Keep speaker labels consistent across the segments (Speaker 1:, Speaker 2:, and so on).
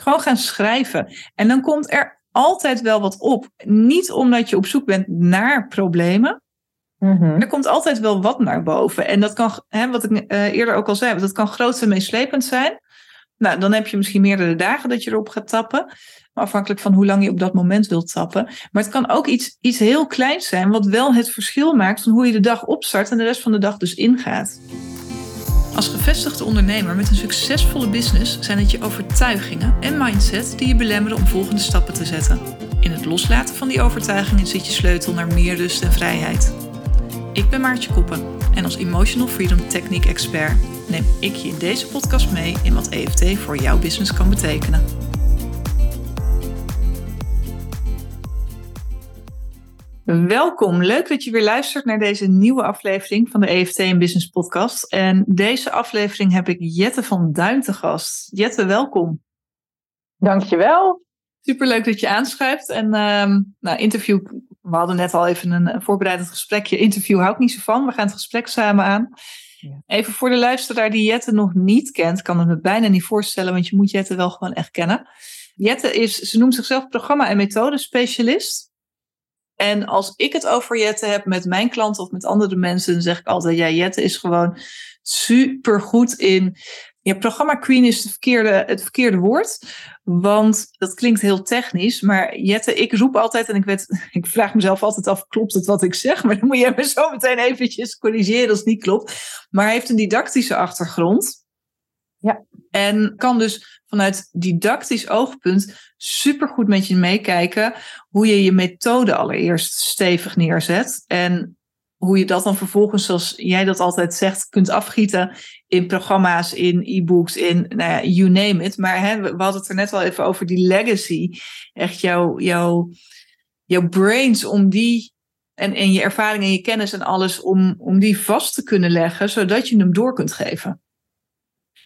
Speaker 1: Gewoon gaan schrijven. En dan komt er altijd wel wat op. Niet omdat je op zoek bent naar problemen.
Speaker 2: Mhm.
Speaker 1: Er komt altijd wel wat naar boven. En dat kan, hè, wat ik eh, eerder ook al zei, dat kan groot en meeslepend zijn. Nou, dan heb je misschien meerdere dagen dat je erop gaat tappen. Afhankelijk van hoe lang je op dat moment wilt tappen. Maar het kan ook iets, iets heel kleins zijn, wat wel het verschil maakt van hoe je de dag opstart en de rest van de dag dus ingaat. Als gevestigde ondernemer met een succesvolle business zijn het je overtuigingen en mindset die je belemmeren om volgende stappen te zetten. In het loslaten van die overtuigingen zit je sleutel naar meer rust en vrijheid. Ik ben Maartje Koppen en als Emotional Freedom Technique Expert neem ik je in deze podcast mee in wat EFT voor jouw business kan betekenen. Welkom, leuk dat je weer luistert naar deze nieuwe aflevering van de EFT en Business Podcast. En deze aflevering heb ik Jette van Duin te gast. Jette, welkom.
Speaker 2: Dankjewel.
Speaker 1: Superleuk dat je aanschuift. En ehm, nou, interview, we hadden net al even een, een voorbereidend gesprekje. Interview hou ik niet zo van. We gaan het gesprek samen aan.
Speaker 2: Ja.
Speaker 1: Even voor de luisteraar die Jette nog niet kent, kan het me bijna niet voorstellen, want je moet Jette wel gewoon echt kennen. Jette is, ze noemt zichzelf programma- en methodespecialist. En als ik het over Jette heb met mijn klanten of met andere mensen, zeg ik altijd, ja, Jette is gewoon super goed in. Ja, programma queen is het verkeerde, het verkeerde woord, want dat klinkt heel technisch. Maar Jette, ik roep altijd, en ik, weet, ik vraag mezelf altijd af, klopt het wat ik zeg? Maar dan moet je me zo meteen eventjes corrigeren als het niet klopt. Maar hij heeft een didactische achtergrond.
Speaker 2: Ja.
Speaker 1: En kan dus vanuit didactisch oogpunt supergoed met je meekijken hoe je je methode allereerst stevig neerzet. En hoe je dat dan vervolgens, zoals jij dat altijd zegt, kunt afgieten in programma's, in e-books, in nou ja, you name it. Maar hè, we hadden het er net al even over die legacy. Echt jouw, jouw, jouw brains om die en, en je ervaring en je kennis en alles om, om die vast te kunnen leggen, zodat je hem door kunt geven.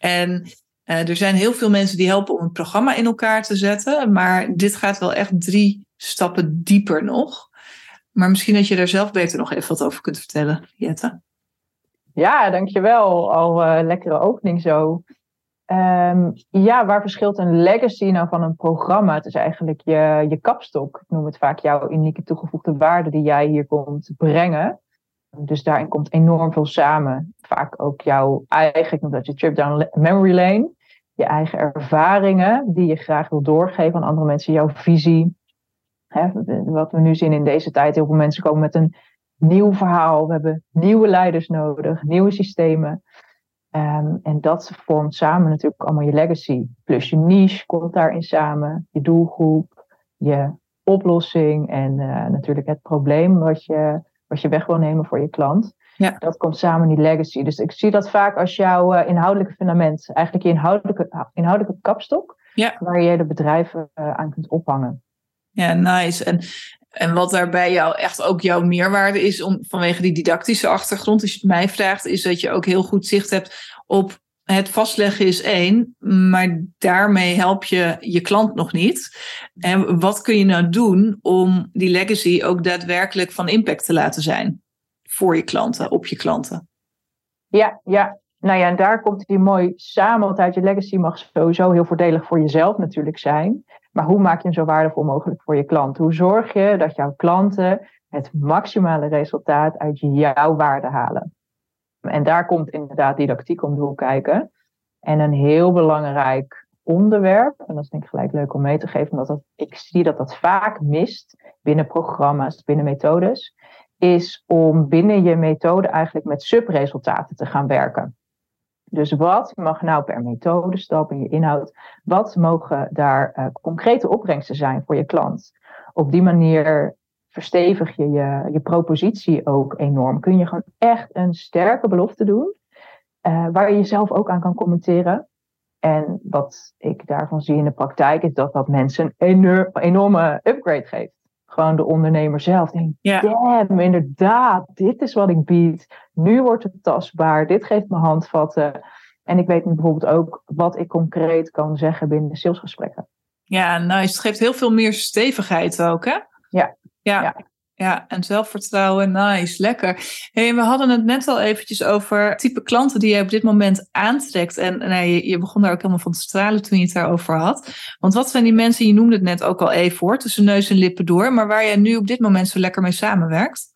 Speaker 1: En uh, er zijn heel veel mensen die helpen om een programma in elkaar te zetten, maar dit gaat wel echt drie stappen dieper nog. Maar misschien dat je daar zelf beter nog even wat over kunt vertellen, Jette.
Speaker 2: Ja, dankjewel. Al uh, lekkere opening zo. Um, ja, waar verschilt een legacy nou van een programma? Het is eigenlijk je, je kapstok. Ik noem het vaak jouw unieke toegevoegde waarde die jij hier komt brengen. Dus daarin komt enorm veel samen. Vaak ook jouw eigen, ik noem dat je trip down memory lane. Je eigen ervaringen die je graag wil doorgeven aan andere mensen. Jouw visie. Hè, wat we nu zien in deze tijd. Heel veel mensen komen met een nieuw verhaal. We hebben nieuwe leiders nodig. Nieuwe systemen. Um, en dat vormt samen natuurlijk allemaal je legacy. Plus je niche komt daarin samen. Je doelgroep. Je oplossing. En uh, natuurlijk het probleem wat je wat je weg wil nemen voor je klant.
Speaker 1: Ja.
Speaker 2: Dat komt samen in die legacy. Dus ik zie dat vaak als jouw uh, inhoudelijke fundament, eigenlijk je inhoudelijke, inhoudelijke kapstok,
Speaker 1: ja.
Speaker 2: waar je de bedrijven uh, aan kunt ophangen.
Speaker 1: Ja, nice. En, en wat daarbij jou echt ook jouw meerwaarde is, om, vanwege die didactische achtergrond, als je het mij vraagt, is dat je ook heel goed zicht hebt op het vastleggen is één, maar daarmee help je je klant nog niet. En wat kun je nou doen om die legacy ook daadwerkelijk van impact te laten zijn voor je klanten, op je klanten?
Speaker 2: Ja, ja. Nou ja, en daar komt die mooi samen, want uit je legacy mag sowieso heel voordelig voor jezelf natuurlijk zijn. Maar hoe maak je hem zo waardevol mogelijk voor je klant? Hoe zorg je dat jouw klanten het maximale resultaat uit jouw waarde halen? En daar komt inderdaad didactiek om de hoek kijken. En een heel belangrijk onderwerp, en dat is denk ik gelijk leuk om mee te geven, omdat dat, ik zie dat dat vaak mist binnen programma's, binnen methodes, is om binnen je methode eigenlijk met subresultaten te gaan werken. Dus wat mag nou per methodestap in je inhoud, wat mogen daar uh, concrete opbrengsten zijn voor je klant? Op die manier verstevig je, je je propositie ook enorm. Kun je gewoon echt een sterke belofte doen, uh, waar je jezelf ook aan kan commenteren. En wat ik daarvan zie in de praktijk is dat dat mensen een enorm, enorme upgrade geeft. Gewoon de ondernemer zelf denkt,
Speaker 1: Ja.
Speaker 2: damn, inderdaad, dit is wat ik bied. Nu wordt het tastbaar, dit geeft me handvatten. En ik weet nu bijvoorbeeld ook wat ik concreet kan zeggen binnen de salesgesprekken.
Speaker 1: Ja, nice. Het geeft heel veel meer stevigheid ook, hè?
Speaker 2: Ja.
Speaker 1: Ja.
Speaker 2: Ja.
Speaker 1: Ja, en zelfvertrouwen, nice, lekker. Hey, we hadden het net al eventjes over type klanten die je op dit moment aantrekt. En nee, je, je, begon daar ook helemaal van te stralen toen je het daarover had. Want wat zijn die mensen, je noemde het net ook al even voor, tussen neus en lippen door, maar waar jij nu op dit moment zo lekker mee samenwerkt?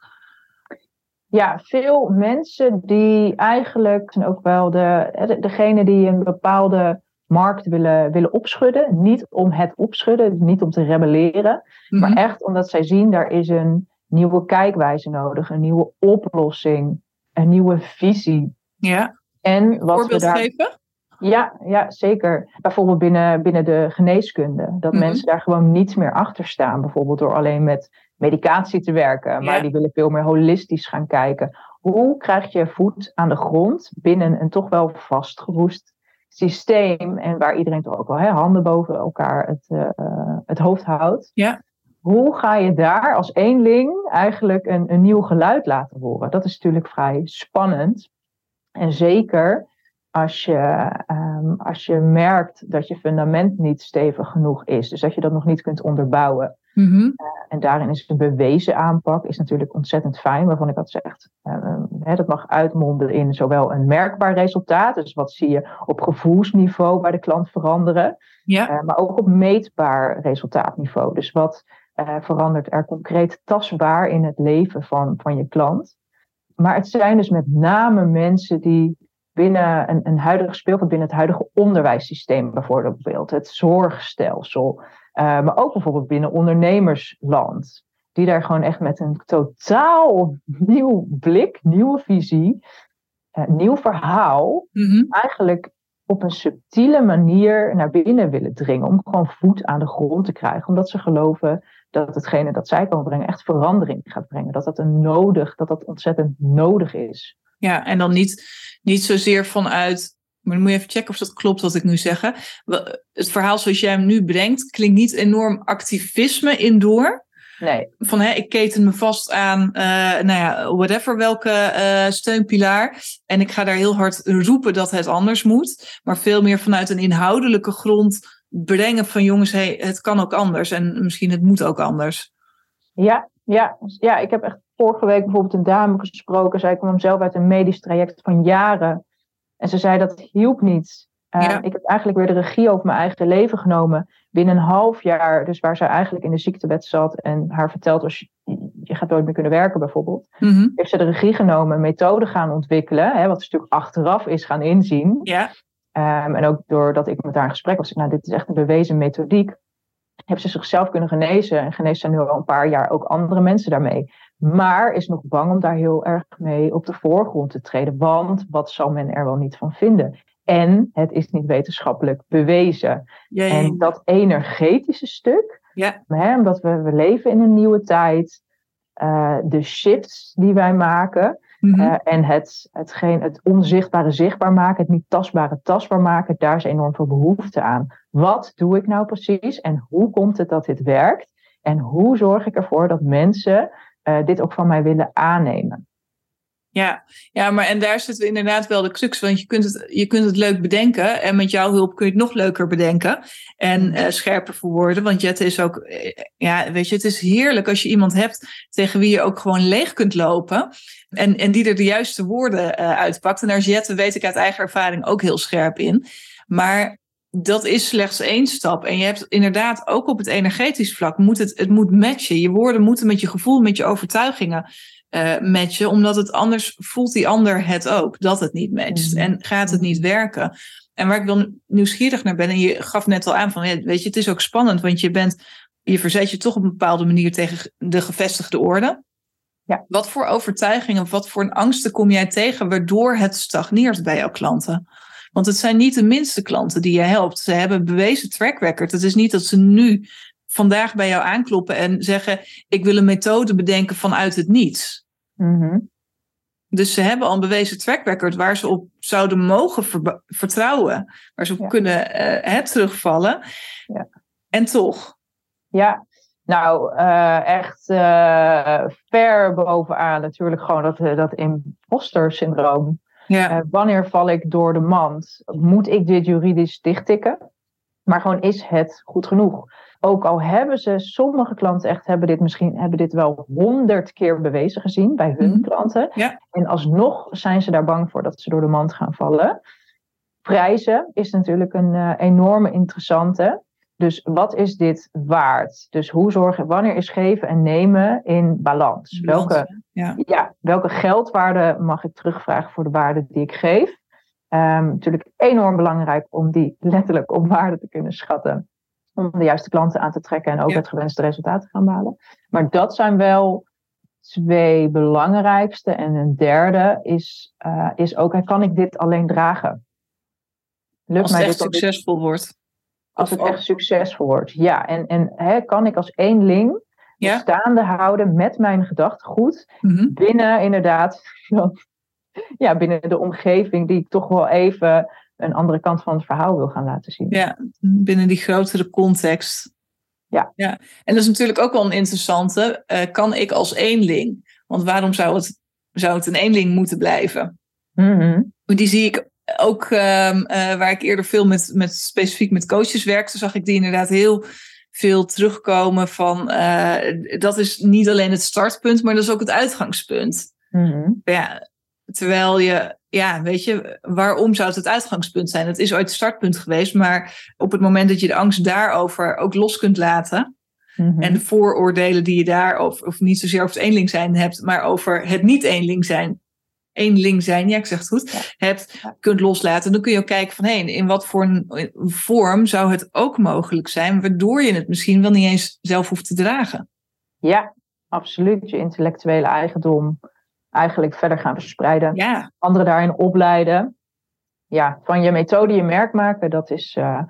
Speaker 2: Ja, veel mensen die eigenlijk zijn ook wel de, degene die een bepaalde markt willen, willen opschudden. Niet om het opschudden, niet om te rebelleren, maar mhm. echt omdat zij zien daar is een nieuwe kijkwijze nodig, een nieuwe oplossing, een nieuwe visie.
Speaker 1: Ja.
Speaker 2: En wat
Speaker 1: Voorbeeld we daar... geven?
Speaker 2: Ja, ja, zeker. Bijvoorbeeld binnen, binnen de geneeskunde. Dat mhm. mensen daar gewoon niet meer achter staan. Bijvoorbeeld door alleen met medicatie te werken. Maar die willen veel meer holistisch gaan kijken. Hoe krijg je voet aan de grond binnen een toch wel vastgeroest systeem. En waar iedereen toch ook wel hè, handen boven elkaar het, uh, het hoofd houdt.
Speaker 1: Ja.
Speaker 2: Hoe ga je daar als eenling eigenlijk een, een nieuw geluid laten horen? Dat is natuurlijk vrij spannend. En zeker als je, um, als je merkt dat je fundament niet stevig genoeg is. Dus dat je dat nog niet kunt onderbouwen.
Speaker 1: Mm -hmm.
Speaker 2: en daarin is een bewezen aanpak is natuurlijk ontzettend fijn. Waarvan ik had gezegd, uh, dat mag uitmonden in zowel een merkbaar resultaat. Dus wat zie je op gevoelsniveau bij de klant veranderen.
Speaker 1: Ja.
Speaker 2: Uh, maar ook op meetbaar resultaatniveau. Dus wat uh, verandert er concreet tastbaar in het leven van, van je klant. Maar het zijn dus met name mensen die binnen een, een huidige speelveld, binnen het huidige onderwijssysteem bijvoorbeeld, het zorgstelsel, uh, maar ook bijvoorbeeld binnen ondernemersland, die daar gewoon echt met een totaal nieuw blik, nieuwe visie, uh, nieuw verhaal,
Speaker 1: mm-hmm.
Speaker 2: eigenlijk op een subtiele manier naar binnen willen dringen. Om gewoon voet aan de grond te krijgen. Omdat ze geloven dat hetgene dat zij kan brengen echt verandering gaat brengen. Dat dat een nodig, dat dat ontzettend nodig is.
Speaker 1: Ja, en dan niet, niet zozeer vanuit. Maar dan moet je even checken of dat klopt wat ik nu zeg. Het verhaal zoals jij hem nu brengt, klinkt niet enorm activisme in door.
Speaker 2: Nee.
Speaker 1: Van hè, ik keten me vast aan, uh, nou ja, whatever welke uh, steunpilaar. En ik ga daar heel hard roepen dat het anders moet. Maar veel meer vanuit een inhoudelijke grond brengen van jongens, hey, het kan ook anders. En misschien het moet ook anders.
Speaker 2: Ja, ja, ja, ik heb echt vorige week bijvoorbeeld een dame gesproken. Zij kwam zelf uit een medisch traject van jaren. En ze zei dat hielp niet. Uh, Ik heb eigenlijk weer de regie over mijn eigen leven genomen. Binnen een half jaar, dus waar zij eigenlijk in de ziektewet zat en haar vertelt als je, gaat nooit meer kunnen werken bijvoorbeeld.
Speaker 1: Mm
Speaker 2: Heeft ze de regie genomen, een methode gaan ontwikkelen, hè, wat ze natuurlijk achteraf is gaan inzien.
Speaker 1: Ja.
Speaker 2: Um, en ook doordat ik met haar in gesprek was, nou dit is echt een bewezen methodiek. Heeft ze zichzelf kunnen genezen en geneest ze nu al een paar jaar ook andere mensen daarmee. Maar is nog bang om daar heel erg mee op de voorgrond te treden. Want wat zal men er wel niet van vinden? En het is niet wetenschappelijk bewezen. En dat energetische stuk,
Speaker 1: ja.
Speaker 2: hè, omdat we, we leven in een nieuwe tijd, uh, de shifts die wij maken.
Speaker 1: Mm-hmm.
Speaker 2: Uh, en het, hetgeen, het onzichtbare zichtbaar maken, het niet tastbare tastbaar maken, daar is enorm veel behoefte aan. Wat doe ik nou precies en hoe komt het dat dit werkt? En hoe zorg ik ervoor dat mensen uh, dit ook van mij willen aannemen?
Speaker 1: Ja, ja, maar en daar zit inderdaad wel de crux. Want je kunt, het, je kunt het leuk bedenken. En met jouw hulp kun je het nog leuker bedenken. En uh, scherper verwoorden. Want het is ook, ja, weet je, het is heerlijk als je iemand hebt tegen wie je ook gewoon leeg kunt lopen. En, en die er de juiste woorden uh, uitpakt. En daar is Jette, weet ik uit eigen ervaring, ook heel scherp in. Maar dat is slechts één stap. En je hebt inderdaad ook op het energetisch vlak, moet het, het moet matchen. Je woorden moeten met je gevoel, met je overtuigingen uh, matchen, omdat het anders voelt die ander het ook, dat het niet matcht. En gaat het niet werken. En waar ik wel nieuwsgierig naar ben, en je gaf net al aan van, weet je, het is ook spannend, want je bent, je verzet je toch op een bepaalde manier tegen de gevestigde orde.
Speaker 2: Ja.
Speaker 1: Wat voor overtuigingen, wat voor angsten kom jij tegen, waardoor het stagneert bij jouw klanten? Want het zijn niet de minste klanten die je helpt. Ze hebben bewezen track record. Het is niet dat ze nu vandaag bij jou aankloppen en zeggen: Ik wil een methode bedenken vanuit het niets.
Speaker 2: Mm-hmm.
Speaker 1: Dus ze hebben al een bewezen track record waar ze op zouden mogen vertrouwen, waar ze op kunnen uh, terugvallen.
Speaker 2: Ja.
Speaker 1: En toch.
Speaker 2: Ja, nou, uh, echt uh, ver bovenaan natuurlijk gewoon dat, dat imposter syndroom.
Speaker 1: Ja.
Speaker 2: wanneer val ik door de mand? Moet ik dit juridisch dichttikken? Maar gewoon is het goed genoeg? Ook al hebben ze, sommige klanten echt hebben dit misschien hebben dit wel honderd keer bewezen gezien bij hun
Speaker 1: Mhm.
Speaker 2: klanten.
Speaker 1: Ja.
Speaker 2: En alsnog zijn ze daar bang voor dat ze door de mand gaan vallen. Prijzen is natuurlijk een eh, enorme interessante. Dus wat is dit waard? Dus hoe zorgen, wanneer is geven en nemen in balans? Welke,
Speaker 1: Ja.
Speaker 2: ja, welke geldwaarde mag ik terugvragen voor de waarde die ik geef? Ehm, natuurlijk enorm belangrijk om die letterlijk op waarde te kunnen schatten. Om de juiste klanten aan te trekken en ook
Speaker 1: Ja.
Speaker 2: het gewenste resultaat te gaan behalen. Maar dat zijn wel twee belangrijkste. En een derde is, eh, is ook, kan ik dit alleen dragen? Lukt
Speaker 1: Als het
Speaker 2: mij
Speaker 1: echt
Speaker 2: dit-
Speaker 1: succesvol wordt.
Speaker 2: Als het echt succesvol wordt. Ja, en, en hè, kan ik als eenling
Speaker 1: Ja.
Speaker 2: staande houden met mijn gedachtegoed
Speaker 1: Mhm.
Speaker 2: binnen inderdaad, ja, binnen de omgeving die ik toch wel even een andere kant van het verhaal wil gaan laten zien.
Speaker 1: Ja, binnen die grotere context.
Speaker 2: Ja.
Speaker 1: ja. En dat is natuurlijk ook wel een interessante. eh, kan ik als eenling? Want waarom zou het, zou het een eenling moeten blijven?
Speaker 2: Mhm.
Speaker 1: Die zie ik ook, ehm, eh, waar ik eerder veel met, met specifiek met coaches werkte, zag ik die inderdaad heel veel terugkomen van, eh, dat is niet alleen het startpunt, maar dat is ook het uitgangspunt.
Speaker 2: Mhm.
Speaker 1: Ja, terwijl je, ja, weet je, waarom zou het het uitgangspunt zijn? Het is ooit het startpunt geweest, maar op het moment dat je de angst daarover ook los kunt laten
Speaker 2: Mhm.
Speaker 1: en de vooroordelen die je daarover, of niet zozeer over het eenling zijn hebt, maar over het niet eenling zijn, eenling zijn, ja, ik zeg het goed,
Speaker 2: Ja.
Speaker 1: hebt, kunt loslaten. Dan kun je ook kijken van, hé, in wat voor een vorm zou het ook mogelijk zijn, waardoor je het misschien wel niet eens zelf hoeft te dragen.
Speaker 2: Ja, absoluut. Je intellectuele eigendom eigenlijk verder gaan verspreiden.
Speaker 1: Ja,
Speaker 2: Anderen daarin opleiden. Ja, van je methode je merk maken, dat is eh,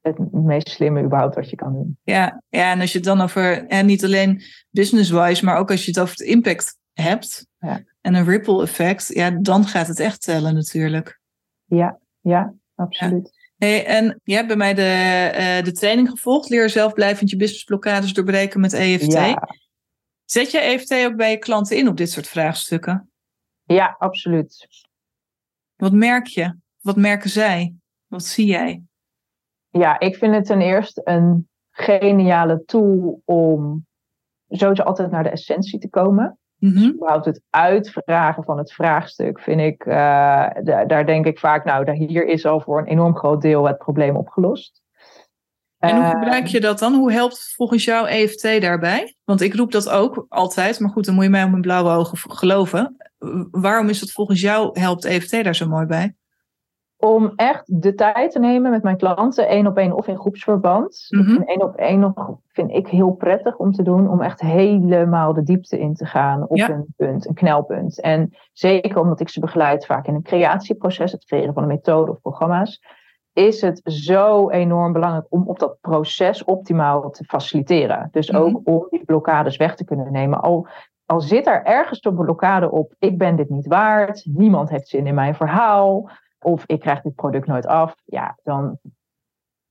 Speaker 2: het meest slimme überhaupt wat je kan doen.
Speaker 1: Ja, ja, en als je het dan over, en niet alleen business-wise, maar ook als je het over het impact hebt
Speaker 2: Ja.
Speaker 1: En een ripple effect, ja, dan gaat het echt tellen natuurlijk.
Speaker 2: Ja, ja, absoluut.
Speaker 1: Hey, en je hebt bij mij de, eh, de training gevolgd, leer zelf blijvend je businessblokkades doorbreken met EFT.
Speaker 2: Ja,
Speaker 1: Zet je EFT ook bij je klanten in op dit soort vraagstukken?
Speaker 2: ja, absoluut.
Speaker 1: Wat merk je? Wat merken zij? Wat zie jij?
Speaker 2: Ja, ik vind het ten eerste een geniale tool om sowieso altijd naar de essentie te komen.
Speaker 1: Mhm.
Speaker 2: Überhaupt het uitvragen van het vraagstuk vind ik, eh, da- daar denk ik vaak, nou, hier is al voor een enorm groot deel het probleem opgelost.
Speaker 1: En hoe
Speaker 2: Eh,
Speaker 1: gebruik je dat dan? Hoe helpt volgens jou EFT daarbij? Want ik roep dat ook altijd, maar goed, dan moet je mij op mijn blauwe ogen geloven. Waarom is dat volgens jou, helpt EFT daar zo mooi bij?
Speaker 2: Om echt de tijd te nemen met mijn klanten, één op één of in groepsverband.
Speaker 1: Mhm.
Speaker 2: En één op één nog vind ik heel prettig om te doen, om echt helemaal de diepte in te gaan op
Speaker 1: Ja.
Speaker 2: een punt, een knelpunt. En zeker omdat ik ze begeleid vaak in een creatieproces, het creëren van een methode of programma's, is het zo enorm belangrijk om op dat proces optimaal te faciliteren. Dus
Speaker 1: Mhm.
Speaker 2: ook om die blokkades weg te kunnen nemen. Al, al zit er ergens een blokkade op, ik ben dit niet waard, niemand heeft zin in mijn verhaal, of ik krijg dit product nooit af, ja, dan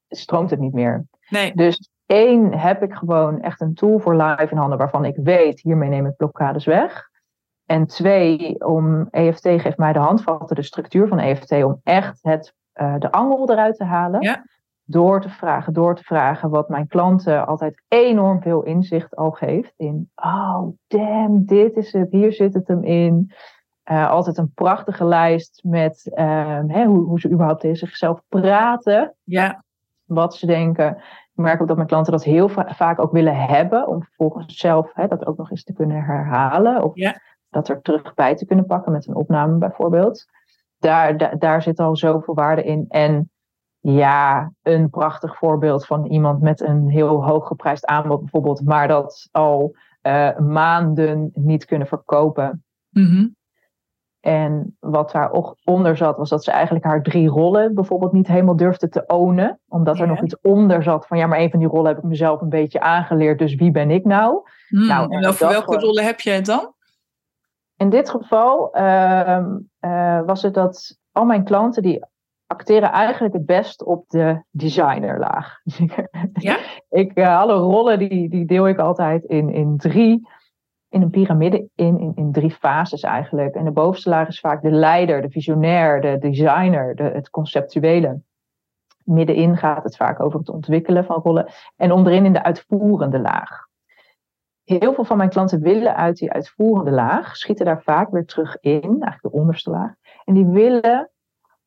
Speaker 2: stroomt het niet meer.
Speaker 1: Nee.
Speaker 2: Dus één, heb ik gewoon echt een tool voor live in handen waarvan ik weet, hiermee neem ik blokkades weg. En twee, om EFT geeft mij de handvatten, de structuur van EFT, om echt het, eh, de angel eruit te halen.
Speaker 1: Ja.
Speaker 2: Door te vragen, door te vragen, wat mijn klanten altijd enorm veel inzicht al geeft. In, oh damn, dit is het, hier zit het hem in. Eh, altijd een prachtige lijst met eh, hè, hoe, hoe ze überhaupt tegen zichzelf praten
Speaker 1: Ja,
Speaker 2: wat ze denken. Ik merk ook dat mijn klanten dat heel va- vaak ook willen hebben, om vervolgens zelf hè, dat ook nog eens te kunnen herhalen. Of
Speaker 1: Ja.
Speaker 2: dat er terug bij te kunnen pakken met een opname bijvoorbeeld. Daar, da- daar zit al zoveel waarde in. En ja, een prachtig voorbeeld van iemand met een heel hoog geprijsd aanbod bijvoorbeeld, maar dat al eh, maanden niet kunnen verkopen.
Speaker 1: Mhm.
Speaker 2: En wat daar ook onder zat, was dat ze eigenlijk haar drie rollen bijvoorbeeld niet helemaal durfde te ownen. Omdat er nog iets onder zat van ja, maar een van die rollen heb ik mezelf een beetje aangeleerd, dus wie ben ik nou?
Speaker 1: Hmm,
Speaker 2: Nou,
Speaker 1: en over welke rollen heb jij het dan?
Speaker 2: In dit geval ehm, eh, was het dat al mijn klanten die acteren eigenlijk het best op de designerlaag.
Speaker 1: Ja?
Speaker 2: ik, eh, alle rollen die, die deel ik altijd in, in drie, in een piramide, in, in, in drie fases eigenlijk. En de bovenste laag is vaak de leider, de visionair, de designer, de, het conceptuele. middenin gaat het vaak over het ontwikkelen van rollen. En onderin in de uitvoerende laag. Heel veel van mijn klanten willen uit die uitvoerende laag, schieten daar vaak weer terug in, eigenlijk de onderste laag. En die willen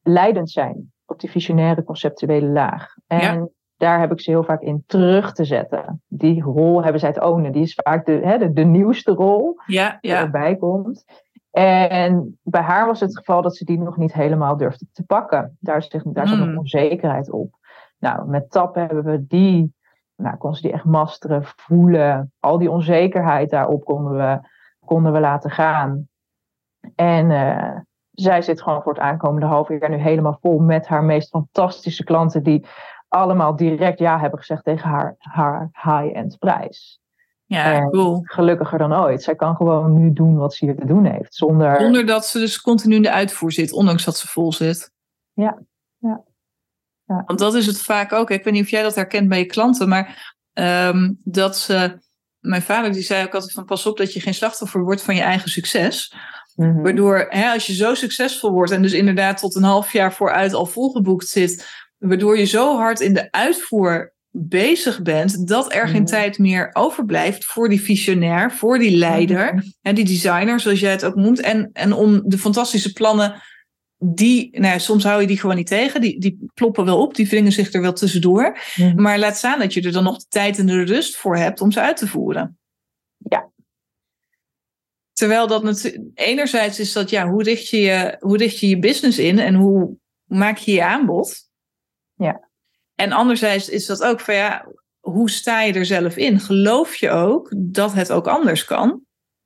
Speaker 2: leidend zijn op die visionaire conceptuele laag. En daar heb ik ze heel vaak in terug te zetten. Die rol hebben zij te ownen. Die is vaak de, hè, de, de nieuwste rol
Speaker 1: ja, ja.
Speaker 2: die erbij komt. En bij haar was het geval dat ze die nog niet helemaal durfde te pakken. Daar zit, daar nog
Speaker 1: Hmm.
Speaker 2: onzekerheid op. Nou, met TAP hebben we die, nou, kon ze die echt masteren, voelen. Al die onzekerheid daarop konden we, konden we laten gaan. En eh, zij zit gewoon voor het aankomende half jaar nu helemaal vol met haar meest fantastische klanten. Die allemaal direct ja hebben gezegd tegen haar, haar high-end prijs.
Speaker 1: Ja,
Speaker 2: En
Speaker 1: cool.
Speaker 2: Gelukkiger dan ooit. Zij kan gewoon nu doen wat ze hier te doen heeft. Zonder.
Speaker 1: Zonder dat ze dus continu in de uitvoer zit, ondanks dat ze vol zit.
Speaker 2: Ja, ja, ja.
Speaker 1: Want dat is het vaak ook. Ik weet niet of jij dat herkent bij je klanten, maar ehm, dat ze. Mijn vader die zei ook altijd van pas op dat je geen slachtoffer wordt van je eigen succes.
Speaker 2: Mhm.
Speaker 1: Waardoor hè, als je zo succesvol wordt en dus inderdaad tot een half jaar vooruit al volgeboekt zit, waardoor je zo hard in de uitvoer bezig bent, dat er geen
Speaker 2: Mhm.
Speaker 1: tijd meer overblijft voor die visionair, voor die leider
Speaker 2: Mhm.
Speaker 1: en die designer, zoals jij het ook noemt. En, en om de fantastische plannen, die, nou ja, soms hou je die gewoon niet tegen, die, die ploppen wel op, die wringen zich er wel tussendoor.
Speaker 2: Mhm.
Speaker 1: Maar laat staan dat je er dan nog de tijd en de rust voor hebt om ze uit te voeren.
Speaker 2: Ja.
Speaker 1: Terwijl dat natuurlijk, enerzijds is dat, ja, hoe richt je je, hoe richt je, je business in en hoe maak je je aanbod?
Speaker 2: Ja.
Speaker 1: En anderzijds is dat ook van, ja, hoe sta je er zelf in? Geloof je ook dat het ook anders kan?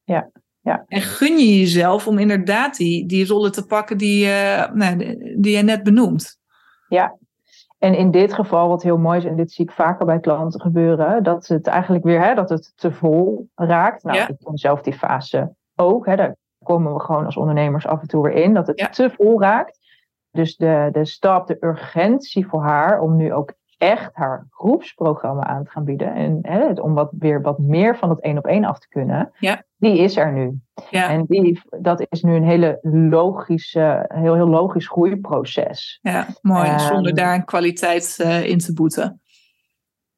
Speaker 2: Ja, ja.
Speaker 1: En gun je jezelf om inderdaad die, die rollen te pakken die, eh, nou, die, je net benoemt?
Speaker 2: Ja. En in dit geval, wat heel mooi is, en dit zie ik vaker bij klanten gebeuren, dat het eigenlijk weer, hè, dat het te vol raakt. Nou,
Speaker 1: Ja.
Speaker 2: ik ken zelf die fase ook. Hè, daar komen we gewoon als ondernemers af en toe weer in, dat het
Speaker 1: Ja.
Speaker 2: te vol raakt. Dus de, de stap, de urgentie voor haar om nu ook echt haar groepsprogramma aan te gaan bieden. En hè, om wat, weer wat meer van het één op één af te kunnen.
Speaker 1: Ja.
Speaker 2: Die is er nu.
Speaker 1: Ja,
Speaker 2: En die, dat is nu een hele logische, heel, heel logisch groeiproces.
Speaker 1: ja mooi.
Speaker 2: Ehm,
Speaker 1: Zonder daar een kwaliteit eh, in te boeten.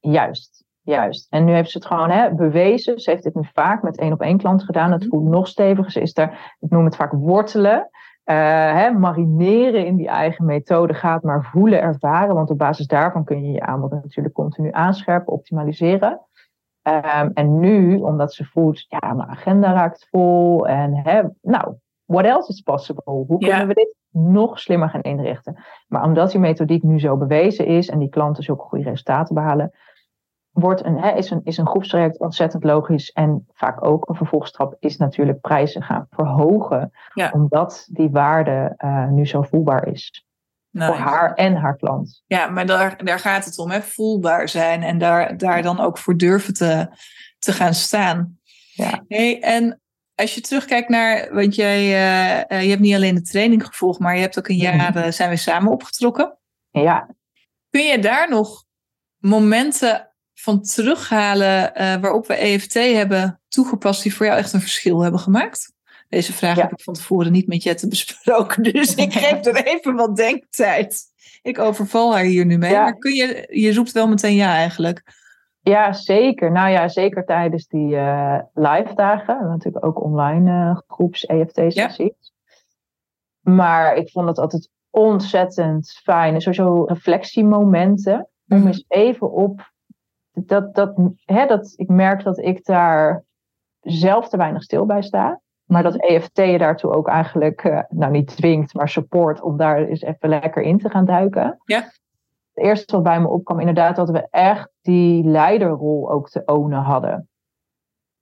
Speaker 2: Juist, juist. En nu heeft ze het gewoon hè, bewezen. Ze heeft dit nu vaak met één op één klanten gedaan. Het
Speaker 1: Mhm.
Speaker 2: voelt nog steviger. Ze is daar, ik noem het vaak wortelen. Eh, hè, marineren in die eigen methode gaat maar voelen, ervaren. Want op basis daarvan kun je je aanbod natuurlijk continu aanscherpen, optimaliseren. Ehm, en nu, omdat ze voelt, ja, mijn agenda raakt vol. En hè, nou, what else is possible? Hoe
Speaker 1: Ja.
Speaker 2: kunnen we dit nog slimmer gaan inrichten? Maar omdat die methodiek nu zo bewezen is en die klanten zulke goede resultaten behalen, wordt een, hè, is, een, is een groepstraject ontzettend logisch. En vaak ook een vervolgstap is natuurlijk prijzen gaan verhogen.
Speaker 1: Ja.
Speaker 2: Omdat die waarde eh, nu zo voelbaar is. Voor haar en haar klant.
Speaker 1: Ja, maar daar, daar gaat het om, hè? voelbaar zijn en daar, daar dan ook voor durven te, te gaan staan.
Speaker 2: Ja.
Speaker 1: Hey, en als je terugkijkt naar, want jij, eh, eh, je hebt niet alleen de training gevolgd, maar je hebt ook een jaar, zijn we samen opgetrokken.
Speaker 2: Ja,
Speaker 1: Kun je daar nog momenten van terughalen eh, waarop we EFT hebben toegepast die voor jou echt een verschil hebben gemaakt? Deze vraag
Speaker 2: Ja.
Speaker 1: heb ik van tevoren niet met Jette besproken, dus ik geef er even wat denktijd. Ik overval haar hier nu mee,
Speaker 2: Ja.
Speaker 1: maar kun je, je roept wel meteen ja eigenlijk.
Speaker 2: ja, zeker. Nou ja, zeker tijdens die eh, live dagen. Natuurlijk ook online eh, groeps EFT-sessies. Maar ik vond het altijd ontzettend fijn. Sowieso reflectiemomenten. Om
Speaker 1: Mhm.
Speaker 2: eens even op. Dat, dat, hè, dat, ik merk dat ik daar zelf te weinig stil bij sta. Maar dat EFT je daartoe ook eigenlijk, eh, nou niet dwingt, maar support om daar eens even lekker in te gaan duiken.
Speaker 1: Ja.
Speaker 2: Het eerste wat bij me opkwam, inderdaad, dat we echt die leiderrol ook te ownen hadden.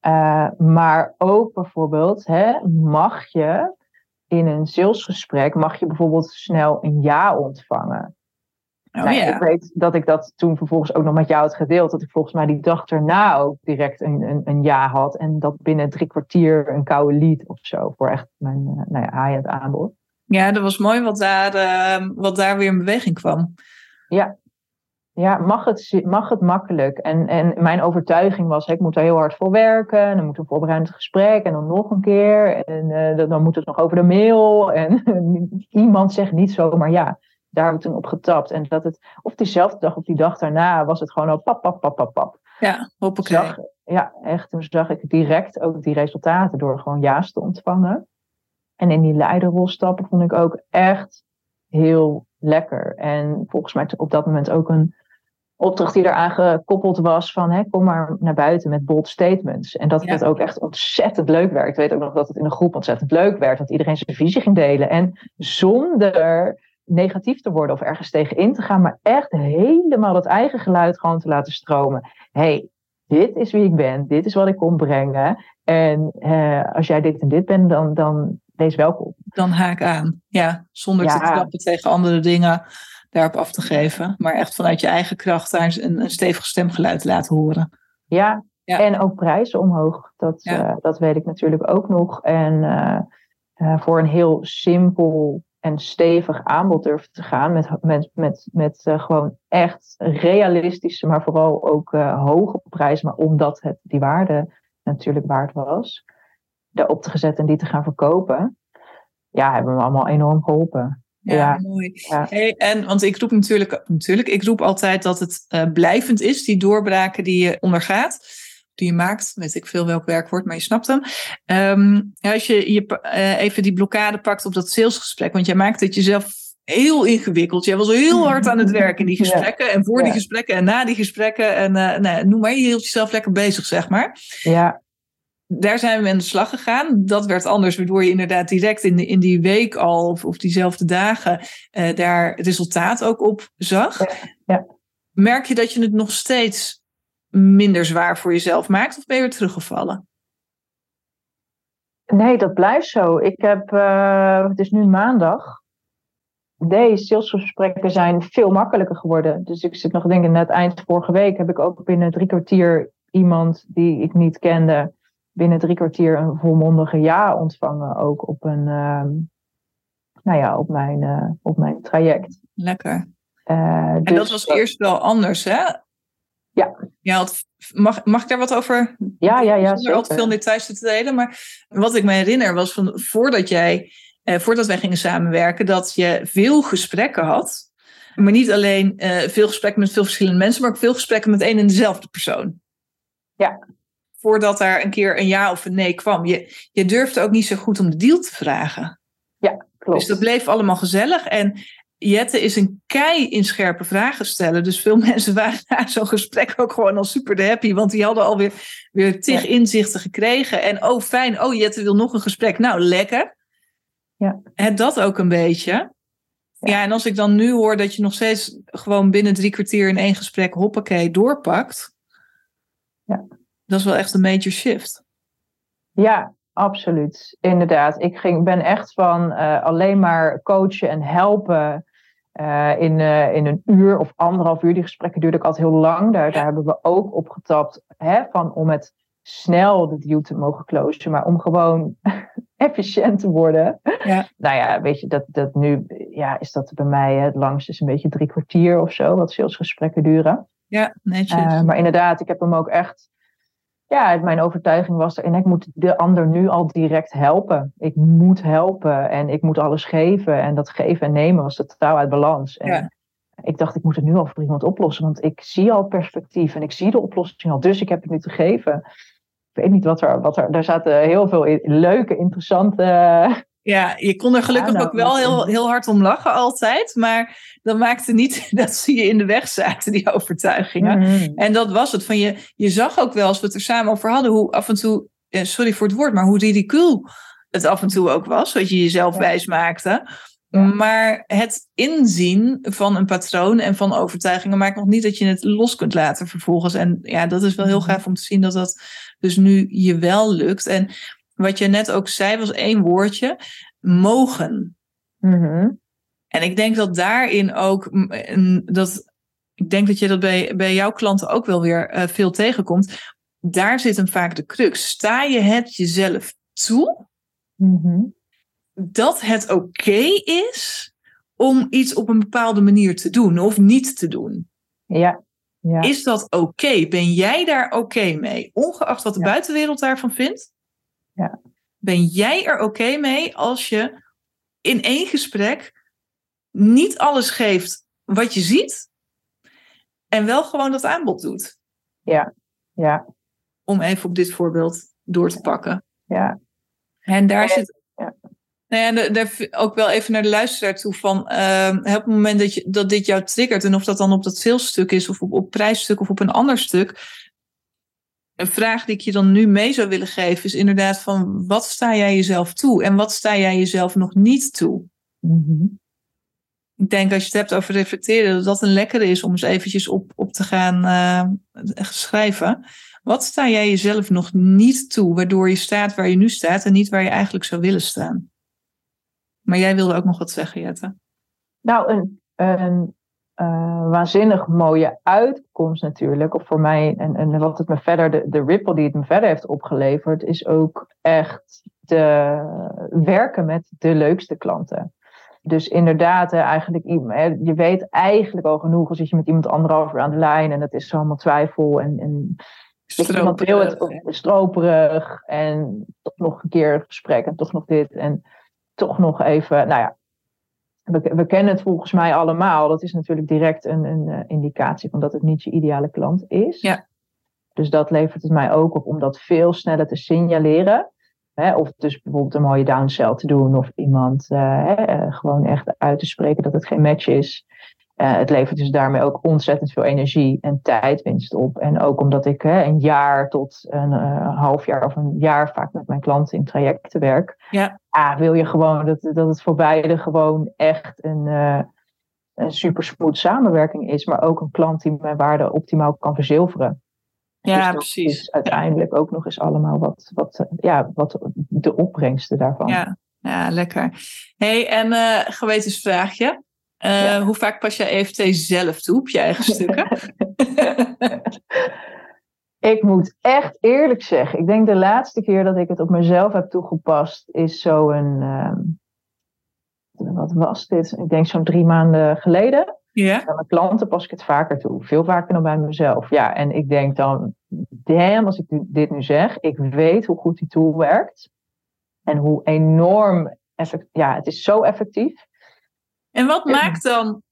Speaker 2: Eh, maar ook bijvoorbeeld, hè, mag je in een salesgesprek, mag je bijvoorbeeld snel een ja ontvangen.
Speaker 1: Oh
Speaker 2: Nou,
Speaker 1: ja.
Speaker 2: Ik weet dat ik dat toen vervolgens ook nog met jou had gedeeld. Dat ik volgens mij die dag erna ook direct een, een, een ja had. En dat binnen drie kwartier een koude lied of zo. Voor echt mijn uh, nou ja, high-end aanbod.
Speaker 1: Ja, dat was mooi wat daar, uh, wat daar weer in beweging kwam.
Speaker 2: Ja, ja mag, het, mag het makkelijk. En, en mijn overtuiging was, ik moet daar heel hard voor werken. En dan moet een voorbereidend gesprek. En dan nog een keer. En uh, dan moet het nog over de mail. En iemand zegt niet zomaar ja. Daar heb ik toen op getapt. En dat het, of diezelfde dag of die dag daarna, was het gewoon al pap, pap, pap, pap, pap.
Speaker 1: Ja, hoppakee.
Speaker 2: Zag, ja, echt. Toen zag ik direct ook die resultaten door gewoon ja's te ontvangen. En in die leiderrol stappen vond ik ook echt heel lekker. En volgens mij op dat moment ook een opdracht die eraan gekoppeld was van hè, kom maar naar buiten met bold statements. En dat ja. het ook echt ontzettend leuk werd. Ik weet ook nog dat het in een groep ontzettend leuk werd. Dat iedereen zijn visie ging delen. En zonder negatief te worden of ergens tegen in te gaan. Maar echt helemaal het eigen geluid gewoon te laten stromen. hey, dit is wie ik ben. Dit is wat ik kom brengen. En eh, als jij dit en dit bent, dan, dan wees welkom.
Speaker 1: Dan haak aan. Ja, zonder ja. te klappen tegen andere dingen daarop af te geven. Maar echt vanuit je eigen kracht daar een, een stevig stemgeluid laten horen.
Speaker 2: Ja, ja. en ook prijzen omhoog. Dat, ja. uh, dat weet ik natuurlijk ook nog. En uh, uh, voor een heel simpel en stevig aanbod durven te gaan. Met, met, met, met gewoon echt realistische, maar vooral ook hoge prijzen. Maar omdat het die waarde natuurlijk waard was. Daarop te zetten en die te gaan verkopen. Ja, hebben we allemaal enorm geholpen.
Speaker 1: Ja, ja, mooi. Ja. Hey, en, want ik roep natuurlijk, natuurlijk, ik roep altijd dat het uh, blijvend is, die doorbraken die je ondergaat, die je maakt, weet ik veel welk werkwoord, maar je snapt hem. Um, als je, je uh, even die blokkade pakt op dat salesgesprek, want jij maakt het jezelf heel ingewikkeld. Jij was heel hard aan het werk in die gesprekken. Ja. En voor die gesprekken en na die gesprekken. En uh, nou, noem maar, je hield jezelf lekker bezig, zeg maar.
Speaker 2: Ja
Speaker 1: daar zijn we aan de slag gegaan. Dat werd anders, waardoor je inderdaad direct in, de, in die week al of, of diezelfde dagen uh, daar resultaat ook op zag.
Speaker 2: Ja.
Speaker 1: Merk je dat je het nog steeds minder zwaar voor jezelf maakt of ben je weer teruggevallen?
Speaker 2: Nee, dat blijft zo. Ik heb, uh, het is nu maandag. Deze salesgesprekken zijn veel makkelijker geworden. Dus ik zit nog te denken, net eind vorige week heb ik ook binnen drie kwartier iemand die ik niet kende binnen drie kwartier een volmondige ja ontvangen. Ook op, een, uh, nou ja, op, mijn, uh, op mijn traject.
Speaker 1: Lekker.
Speaker 2: Uh,
Speaker 1: en
Speaker 2: dus,
Speaker 1: dat was eerst wel anders, hè?
Speaker 2: Ja.
Speaker 1: Had, mag, mag ik daar wat over?
Speaker 2: Ja, ja, ja.
Speaker 1: Zonder al te veel details te delen. Maar wat ik me herinner was van voordat jij, eh, voordat wij gingen samenwerken, dat je veel gesprekken had. Maar niet alleen uh, veel gesprekken met veel verschillende mensen, maar ook veel gesprekken met één en dezelfde persoon.
Speaker 2: Ja
Speaker 1: voordat daar een keer een ja of een nee kwam. Je, je durfde ook niet zo goed om de deal te vragen.
Speaker 2: Ja, klopt.
Speaker 1: Dus dat bleef allemaal gezellig. En Jette is een kei in scherpe vragen stellen. Dus veel mensen waren na zo'n gesprek ook gewoon al super happy. Want die hadden alweer weer tig ja. inzichten gekregen. En oh fijn, oh Jette wil nog een gesprek. Nou, lekker.
Speaker 2: Ja.
Speaker 1: En dat ook een beetje. Ja. ja, en als ik dan nu hoor dat je nog steeds gewoon binnen drie kwartier in één gesprek hoppakee doorpakt.
Speaker 2: Ja
Speaker 1: dat is wel echt een major shift.
Speaker 2: Ja, absoluut. Inderdaad. Ik ging, ben echt van uh, alleen maar coachen en helpen. Uh, in, uh, in een uur of anderhalf uur. Die gesprekken duurden ook altijd heel lang. Daar, daar hebben we ook op getapt. Hè, van om het snel de deal te mogen closen. Maar om gewoon efficiënt te worden.
Speaker 1: Ja.
Speaker 2: Nou ja, weet je, dat, dat nu ja, is dat bij mij het langst is een beetje drie kwartier of zo. Wat salesgesprekken duren.
Speaker 1: Ja, netjes.
Speaker 2: maar inderdaad, ik heb hem ook echt ja, mijn overtuiging was erin, ik moet de ander nu al direct helpen. Ik moet helpen en ik moet alles geven. En dat geven en nemen was totaal uit balans. En
Speaker 1: ja.
Speaker 2: ik dacht, ik moet het nu al voor iemand oplossen, want ik zie al perspectief en ik zie de oplossing al. Dus ik heb het nu te geven. Ik weet niet wat er, wat er, daar zaten heel veel leuke, interessante
Speaker 1: ja, je kon er gelukkig ja, ook wel heel, heel hard om lachen altijd. Maar dat maakte niet dat ze je in de weg zaten, die overtuigingen.
Speaker 2: Mm-hmm.
Speaker 1: En dat was het. Van je, je zag ook wel, als we het er samen over hadden, hoe af en toe, eh, sorry voor het woord, maar hoe ridicuul het af en toe ook was. Wat je jezelf ja. wijs maakte. Ja. Maar het inzien van een patroon en van overtuigingen maakt nog niet dat je het los kunt laten vervolgens. En ja, dat is wel heel gaaf om te zien dat dat dus nu je wel lukt. En wat je net ook zei, was één woordje: mogen.
Speaker 2: Mm-hmm.
Speaker 1: En ik denk dat daarin ook, dat, ik denk dat je dat bij, bij jouw klanten ook wel weer uh, veel tegenkomt. Daar zit hem vaak de crux. Sta je het jezelf toe
Speaker 2: mm-hmm.
Speaker 1: dat het oké okay is om iets op een bepaalde manier te doen of niet te doen?
Speaker 2: Ja. ja.
Speaker 1: Is dat oké? Okay? Ben jij daar oké okay mee? Ongeacht wat de ja. buitenwereld daarvan vindt?
Speaker 2: Ja.
Speaker 1: Ben jij er oké okay mee als je in één gesprek niet alles geeft wat je ziet. En wel gewoon dat aanbod doet.
Speaker 2: Ja, ja.
Speaker 1: Om even op dit voorbeeld door te pakken.
Speaker 2: Ja.
Speaker 1: En daar zit. Ja. Nou ja, daar ook wel even naar de luisteraar toe van uh, op het moment dat, je, dat dit jou triggert, en of dat dan op dat salesstuk is, of op, op prijsstuk of op een ander stuk. Een vraag die ik je dan nu mee zou willen geven, is inderdaad van wat sta jij jezelf toe en wat sta jij jezelf nog niet toe?
Speaker 2: Mm
Speaker 1: ik denk als je het hebt over reflecteren, dat dat een lekkere is om eens eventjes op, op te gaan uh, schrijven. Wat sta jij jezelf nog niet toe, waardoor je staat waar je nu staat en niet waar je eigenlijk zou willen staan? Maar jij wilde ook nog wat zeggen, Jette.
Speaker 2: Nou, een, een uh, waanzinnig mooie uitkomst natuurlijk. Of voor mij, en, en wat het me verder, de, de ripple die het me verder heeft opgeleverd, is ook echt de werken met de leukste klanten. Dus inderdaad, eigenlijk, je weet eigenlijk al genoeg. Als je met iemand anderhalf uur aan de lijn en het is zo allemaal twijfel en, en iemand wil het stroperig en toch nog een keer gesprek en toch nog dit en toch nog even, nou ja, we, we kennen het volgens mij allemaal. Dat is natuurlijk direct een, een eh, indicatie van dat het niet je ideale klant is.
Speaker 1: Ja.
Speaker 2: Dus dat levert het mij ook op om dat veel sneller te signaleren. Hè, of dus bijvoorbeeld een mooie downsell te doen. Of iemand uh, hè, gewoon echt uit te spreken dat het geen match is. Uh, het levert dus daarmee ook ontzettend veel energie en tijdwinst op. En ook omdat ik hè, een jaar tot een uh, half jaar of een jaar vaak met mijn klanten in trajecten werk.
Speaker 1: Ja.
Speaker 2: Ah, wil je gewoon dat, dat het voor beide gewoon echt een, een super smooth samenwerking is. Maar ook een klant die mijn waarde optimaal kan verzilveren.
Speaker 1: Ja, dus precies.
Speaker 2: uiteindelijk ook nog eens allemaal wat, wat, ja, wat de opbrengsten daarvan.
Speaker 1: Ja, ja lekker. hey, en uh, gewetensvraagje. Uh, Hoe vaak pas je EFT zelf toe op je eigen stukken?
Speaker 2: ik moet echt eerlijk zeggen, ik denk de laatste keer dat ik het op mezelf heb toegepast is zo'n, uh, wat was dit? Ik denk zo'n drie maanden geleden.
Speaker 1: Ja.
Speaker 2: Bij mijn klanten pas ik het vaker toe. Veel vaker dan bij mezelf. Ja, en ik denk dan, damn, als ik dit nu zeg, ik weet hoe goed die tool werkt. En hoe enorm effectief, ja, het is zo effectief.
Speaker 1: En wat maakt dan,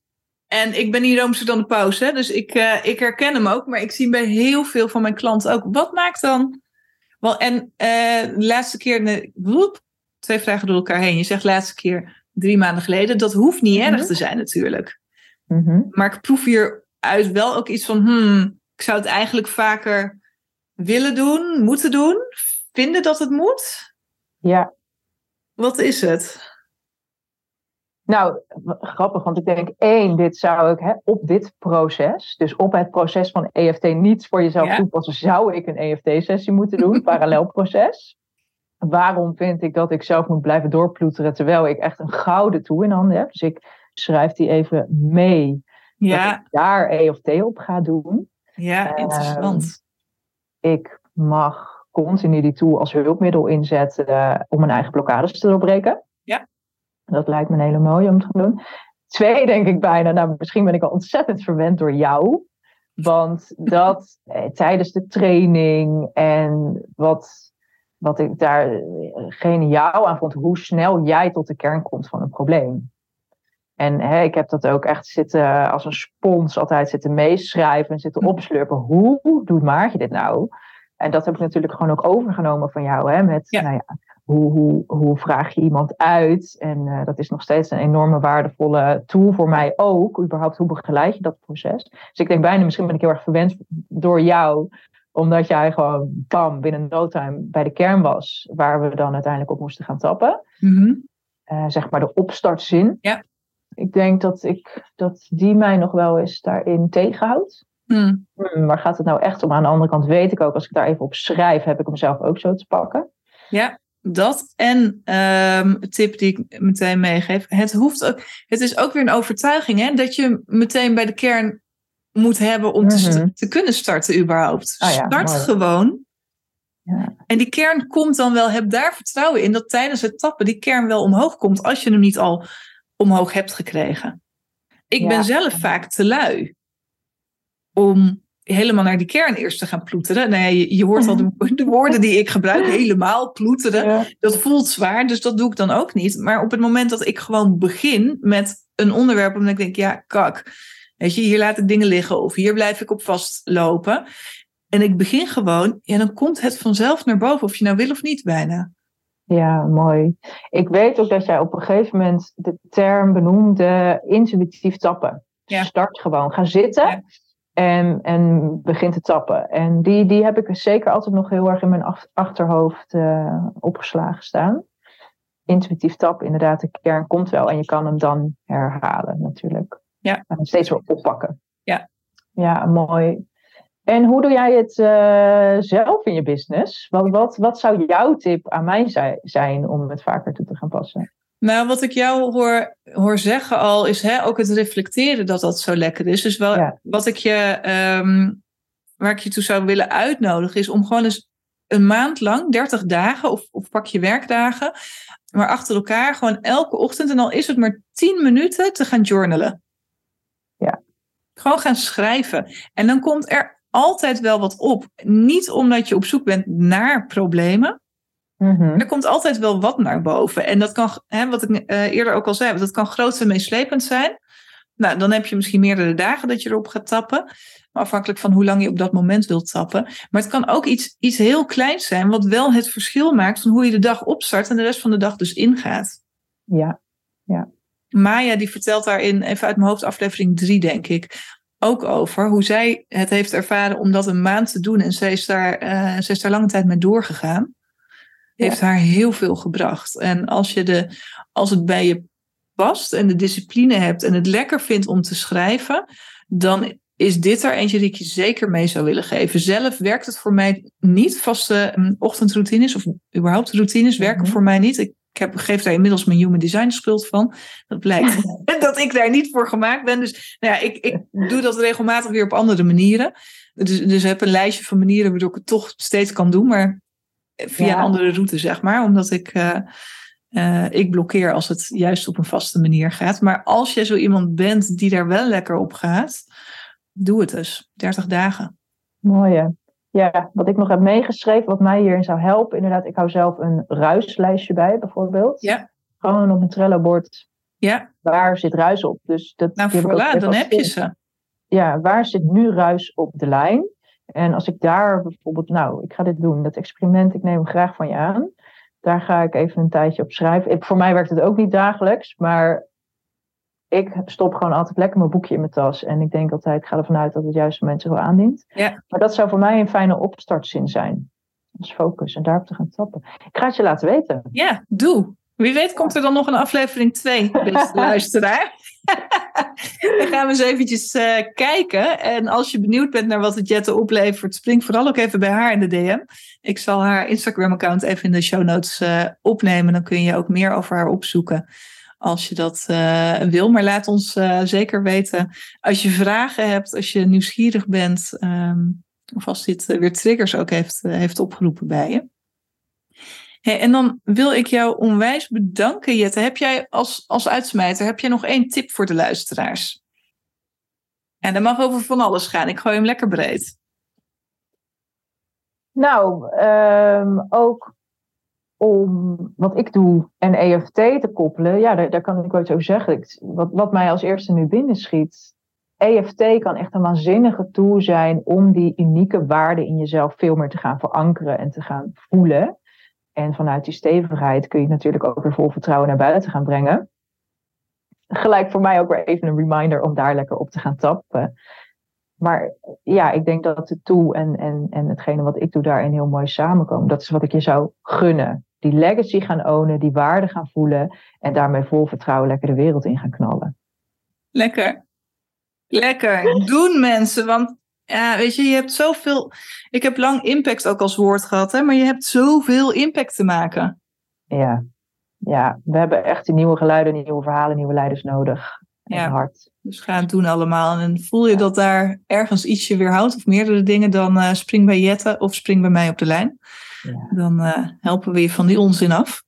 Speaker 1: en ik ben hier om dan de pauze, dus ik, uh, ik herken hem ook, maar ik zie bij heel veel van mijn klanten ook, wat maakt dan, wel, en uh, de laatste keer, ne, woep, twee vragen door elkaar heen. Je zegt laatste keer drie maanden geleden, dat hoeft niet erg mhm. te zijn natuurlijk.
Speaker 2: Mm
Speaker 1: Maar ik proef hieruit wel ook iets van, hmm, ik zou het eigenlijk vaker willen doen, moeten doen, vinden dat het moet.
Speaker 2: Ja.
Speaker 1: Wat is het?
Speaker 2: Nou, grappig, want ik denk één, dit zou ik hè, op dit proces, dus op het proces van EFT niets voor jezelf toepassen, zou ik een EFT-sessie moeten doen, parallel proces. Waarom vind ik dat ik zelf moet blijven doorploeteren terwijl ik echt een gouden toe in handen heb? Dus ik schrijf die even mee.
Speaker 1: Ja.
Speaker 2: Dat ik daar E of T op ga doen.
Speaker 1: Ja, interessant.
Speaker 2: Uh, ik mag continu die tool als hulpmiddel inzetten uh, om mijn eigen blokkades te doorbreken.
Speaker 1: Ja.
Speaker 2: Dat lijkt me een hele mooie om te doen. Twee denk ik bijna, nou misschien ben ik al ontzettend verwend door jou. Want dat eh, tijdens de training en wat, wat ik daar eh, geniaal aan vond, hoe snel jij tot de kern komt van een probleem. En hè, ik heb dat ook echt zitten als een spons altijd zitten meeschrijven en zitten hm. opslurpen. Hoe doet Maartje dit nou? En dat heb ik natuurlijk gewoon ook overgenomen van jou. Hè, met, Nou ja, hoe, hoe, hoe vraag je iemand uit? En uh, dat is nog steeds een enorme waardevolle tool voor mij ook. Überhaupt, hoe begeleid je dat proces? Dus ik denk bijna, misschien ben ik heel erg verwend door jou. Omdat jij gewoon, bam, binnen no time bij de kern was. Waar we dan uiteindelijk op moesten gaan tappen.
Speaker 1: Mm -hmm.
Speaker 2: uh, zeg maar de opstartzin.
Speaker 1: Ja
Speaker 2: ik denk dat, ik, dat die mij nog wel eens daarin tegenhoudt.
Speaker 1: Hmm.
Speaker 2: Hmm, maar gaat het nou echt om? Aan de andere kant weet ik ook, als ik daar even op schrijf, heb ik hem zelf ook zo te pakken.
Speaker 1: Ja, dat en um, tip die ik meteen meegeef. Het, hoeft ook, het is ook weer een overtuiging hè, dat je meteen bij de kern moet hebben om te, mhm. te, kunnen starten überhaupt.
Speaker 2: Oh ja,
Speaker 1: Start gewoon.
Speaker 2: Ja.
Speaker 1: En die kern komt dan wel, heb daar vertrouwen in dat tijdens het tappen die kern wel omhoog komt als je hem niet al omhoog hebt gekregen. Ik ben zelf vaak te lui om helemaal naar die kern eerst te gaan ploeteren. Nou ja, je, je hoort al de, de, woorden die ik gebruik, helemaal ploeteren. Dat voelt zwaar, dus dat doe ik dan ook niet. Maar op het moment dat ik gewoon begin met een onderwerp, omdat ik denk, ja, kak. Weet je, hier laat ik dingen liggen of hier blijf ik op vastlopen. En ik begin gewoon, ja, dan komt het vanzelf naar boven, of je nou wil of niet bijna.
Speaker 2: Ja, mooi. Ik weet ook dat jij op een gegeven moment de term benoemde intuïtief tappen. Ja. Start gewoon. Ga zitten en, en begin te tappen. En die, die heb ik zeker altijd nog heel erg in mijn achterhoofd uh, opgeslagen staan. Intuïtief tappen, inderdaad, de kern komt wel. En je kan hem dan herhalen natuurlijk. Ja. En steeds weer oppakken.
Speaker 1: Ja.
Speaker 2: Ja, mooi. En hoe doe jij het uh, zelf in je business? Wat, wat, wat zou jouw tip aan mij zijn om het vaker toe te gaan passen?
Speaker 1: Nou, wat ik jou hoor, hoor zeggen al, is hè, ook het reflecteren dat dat zo lekker is. Dus wel, wat ik je, um, waar ik je toe zou willen uitnodigen, is om gewoon eens een maand lang, 30 dagen of, of pak je werkdagen, maar achter elkaar gewoon elke ochtend, en al is het maar 10 minuten, te gaan journalen.
Speaker 2: Ja.
Speaker 1: Gewoon gaan schrijven. En dan komt er altijd wel wat op. Niet omdat je op zoek bent naar problemen. Mhm. Er komt altijd wel wat naar boven. En dat kan, hè, wat ik uh, eerder ook al zei, dat kan groot en meeslepend zijn. Nou, dan heb je misschien meerdere dagen dat je erop gaat tappen. Afhankelijk van hoe lang je op dat moment wilt tappen. Maar het kan ook iets, iets heel kleins zijn, wat wel het verschil maakt van hoe je de dag opstart en de rest van de dag dus ingaat.
Speaker 2: Ja, ja.
Speaker 1: Maya die vertelt daarin, even uit mijn hoofd, aflevering 3 denk ik, ook over hoe zij het heeft ervaren om dat een maand te doen. En zij is daar, uh, is daar lange tijd mee doorgegaan. Heeft haar heel veel gebracht. En als, je de, als het bij je past en de discipline hebt en het lekker vindt om te schrijven, dan is dit er eentje die ik je zeker mee zou willen geven. Zelf werkt het voor mij niet. Vaste mm, ochtendroutines of überhaupt routines werken mhm. voor mij niet. Ik ik heb, geef daar inmiddels mijn human design schuld van. Dat blijkt dat ik daar niet voor gemaakt ben. Dus nou ja, ik, ik doe dat regelmatig weer op andere manieren. Dus, dus heb een lijstje van manieren waardoor ik het toch steeds kan doen. Maar via een andere route, zeg maar. Omdat ik, uh, uh, ik blokkeer als het juist op een vaste manier gaat. Maar als je zo iemand bent die daar wel lekker op gaat, doe het dus. 30 dagen.
Speaker 2: Mooi ja, wat ik nog heb meegeschreven, wat mij hierin zou helpen, inderdaad, ik hou zelf een ruislijstje bij, bijvoorbeeld.
Speaker 1: Ja.
Speaker 2: Gewoon op een Trello-bord.
Speaker 1: Ja.
Speaker 2: Waar zit ruis op? Dus dat,
Speaker 1: nou, voilà, dan heb je ze.
Speaker 2: Ja, waar zit nu ruis op de lijn? En als ik daar bijvoorbeeld, nou, ik ga dit doen, dat experiment, ik neem hem graag van je aan. Daar ga ik even een tijdje op schrijven. Ik, voor mij werkt het ook niet dagelijks, maar ik stop gewoon altijd lekker mijn boekje in mijn tas. En ik denk altijd, ik ga ervan uit dat het juiste mensen wel aandient.
Speaker 1: Ja.
Speaker 2: Maar dat zou voor mij een fijne opstartzin zijn. Dus focus en daarop te gaan tappen. Ik ga het je laten weten.
Speaker 1: Ja, doe. Wie weet komt er dan nog een aflevering 2, beste luisteraar. dan gaan we eens eventjes uh, kijken. En als je benieuwd bent naar wat het Jette oplevert, spring vooral ook even bij haar in de DM. Ik zal haar Instagram-account even in de show notes uh, opnemen. Dan kun je ook meer over haar opzoeken als je dat uh, wil. Maar laat ons zeker weten als je vragen hebt, als je nieuwsgierig bent, um, of als dit weer triggers ook heeft, heeft opgeroepen bij je. En dan wil ik jou onwijs bedanken, Jette. Heb jij als, als uitsmijter, heb jij nog één tip voor de luisteraars? En dat mag over van alles gaan. Ik gooi hem lekker breed.
Speaker 2: Nou, um, ook om wat ik doe en EFT te koppelen, ja, daar, daar kan ik wel iets over zeggen. wat, wat mij als eerste nu binnen schiet. EFT kan echt een waanzinnige tool zijn om die unieke waarden in jezelf veel meer te gaan verankeren en te gaan voelen. En vanuit die stevigheid kun je natuurlijk ook weer vol vertrouwen naar buiten gaan brengen. Gelijk voor mij ook weer even een reminder om daar lekker op te gaan tappen. Maar ja, ik denk dat de tool en, en, en hetgene wat ik doe daarin heel mooi samenkomen. Dat is wat ik je zou gunnen. Die legacy gaan ownen, die waarde gaan voelen en daarmee vol vertrouwen lekker de wereld in gaan knallen.
Speaker 1: Lekker. Lekker. Doen mensen, want ja, weet je, je hebt zoveel. Ik heb lang impact ook als woord gehad, hè, maar je hebt zoveel impact te maken.
Speaker 2: Ja, ja, we hebben echt die nieuwe geluiden, nieuwe verhalen, nieuwe leiders nodig. Ja, hard.
Speaker 1: Dus ga het doen allemaal. En voel je dat daar ergens ietsje weer houdt, of meerdere dingen, dan uh, spring bij Jette of spring bij mij op de lijn. Ja. Dan uh, helpen we je van die onzin af.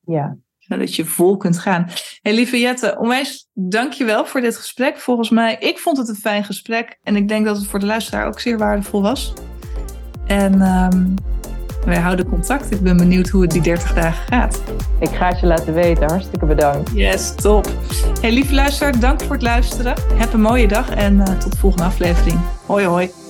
Speaker 2: Ja,
Speaker 1: zodat je vol kunt gaan. Hey, lieve Jette, onwijs dankjewel voor dit gesprek. Volgens mij, ik vond het een fijn gesprek. En ik denk dat het voor de luisteraar ook zeer waardevol was. En um, wij houden contact. Ik ben benieuwd hoe het die 30 dagen gaat.
Speaker 2: Ik ga het je laten weten. Hartstikke bedankt.
Speaker 1: Yes, top. Hey, lieve luisteraar, dank voor het luisteren. Heb een mooie dag en uh, tot de volgende aflevering. Hoi, hoi.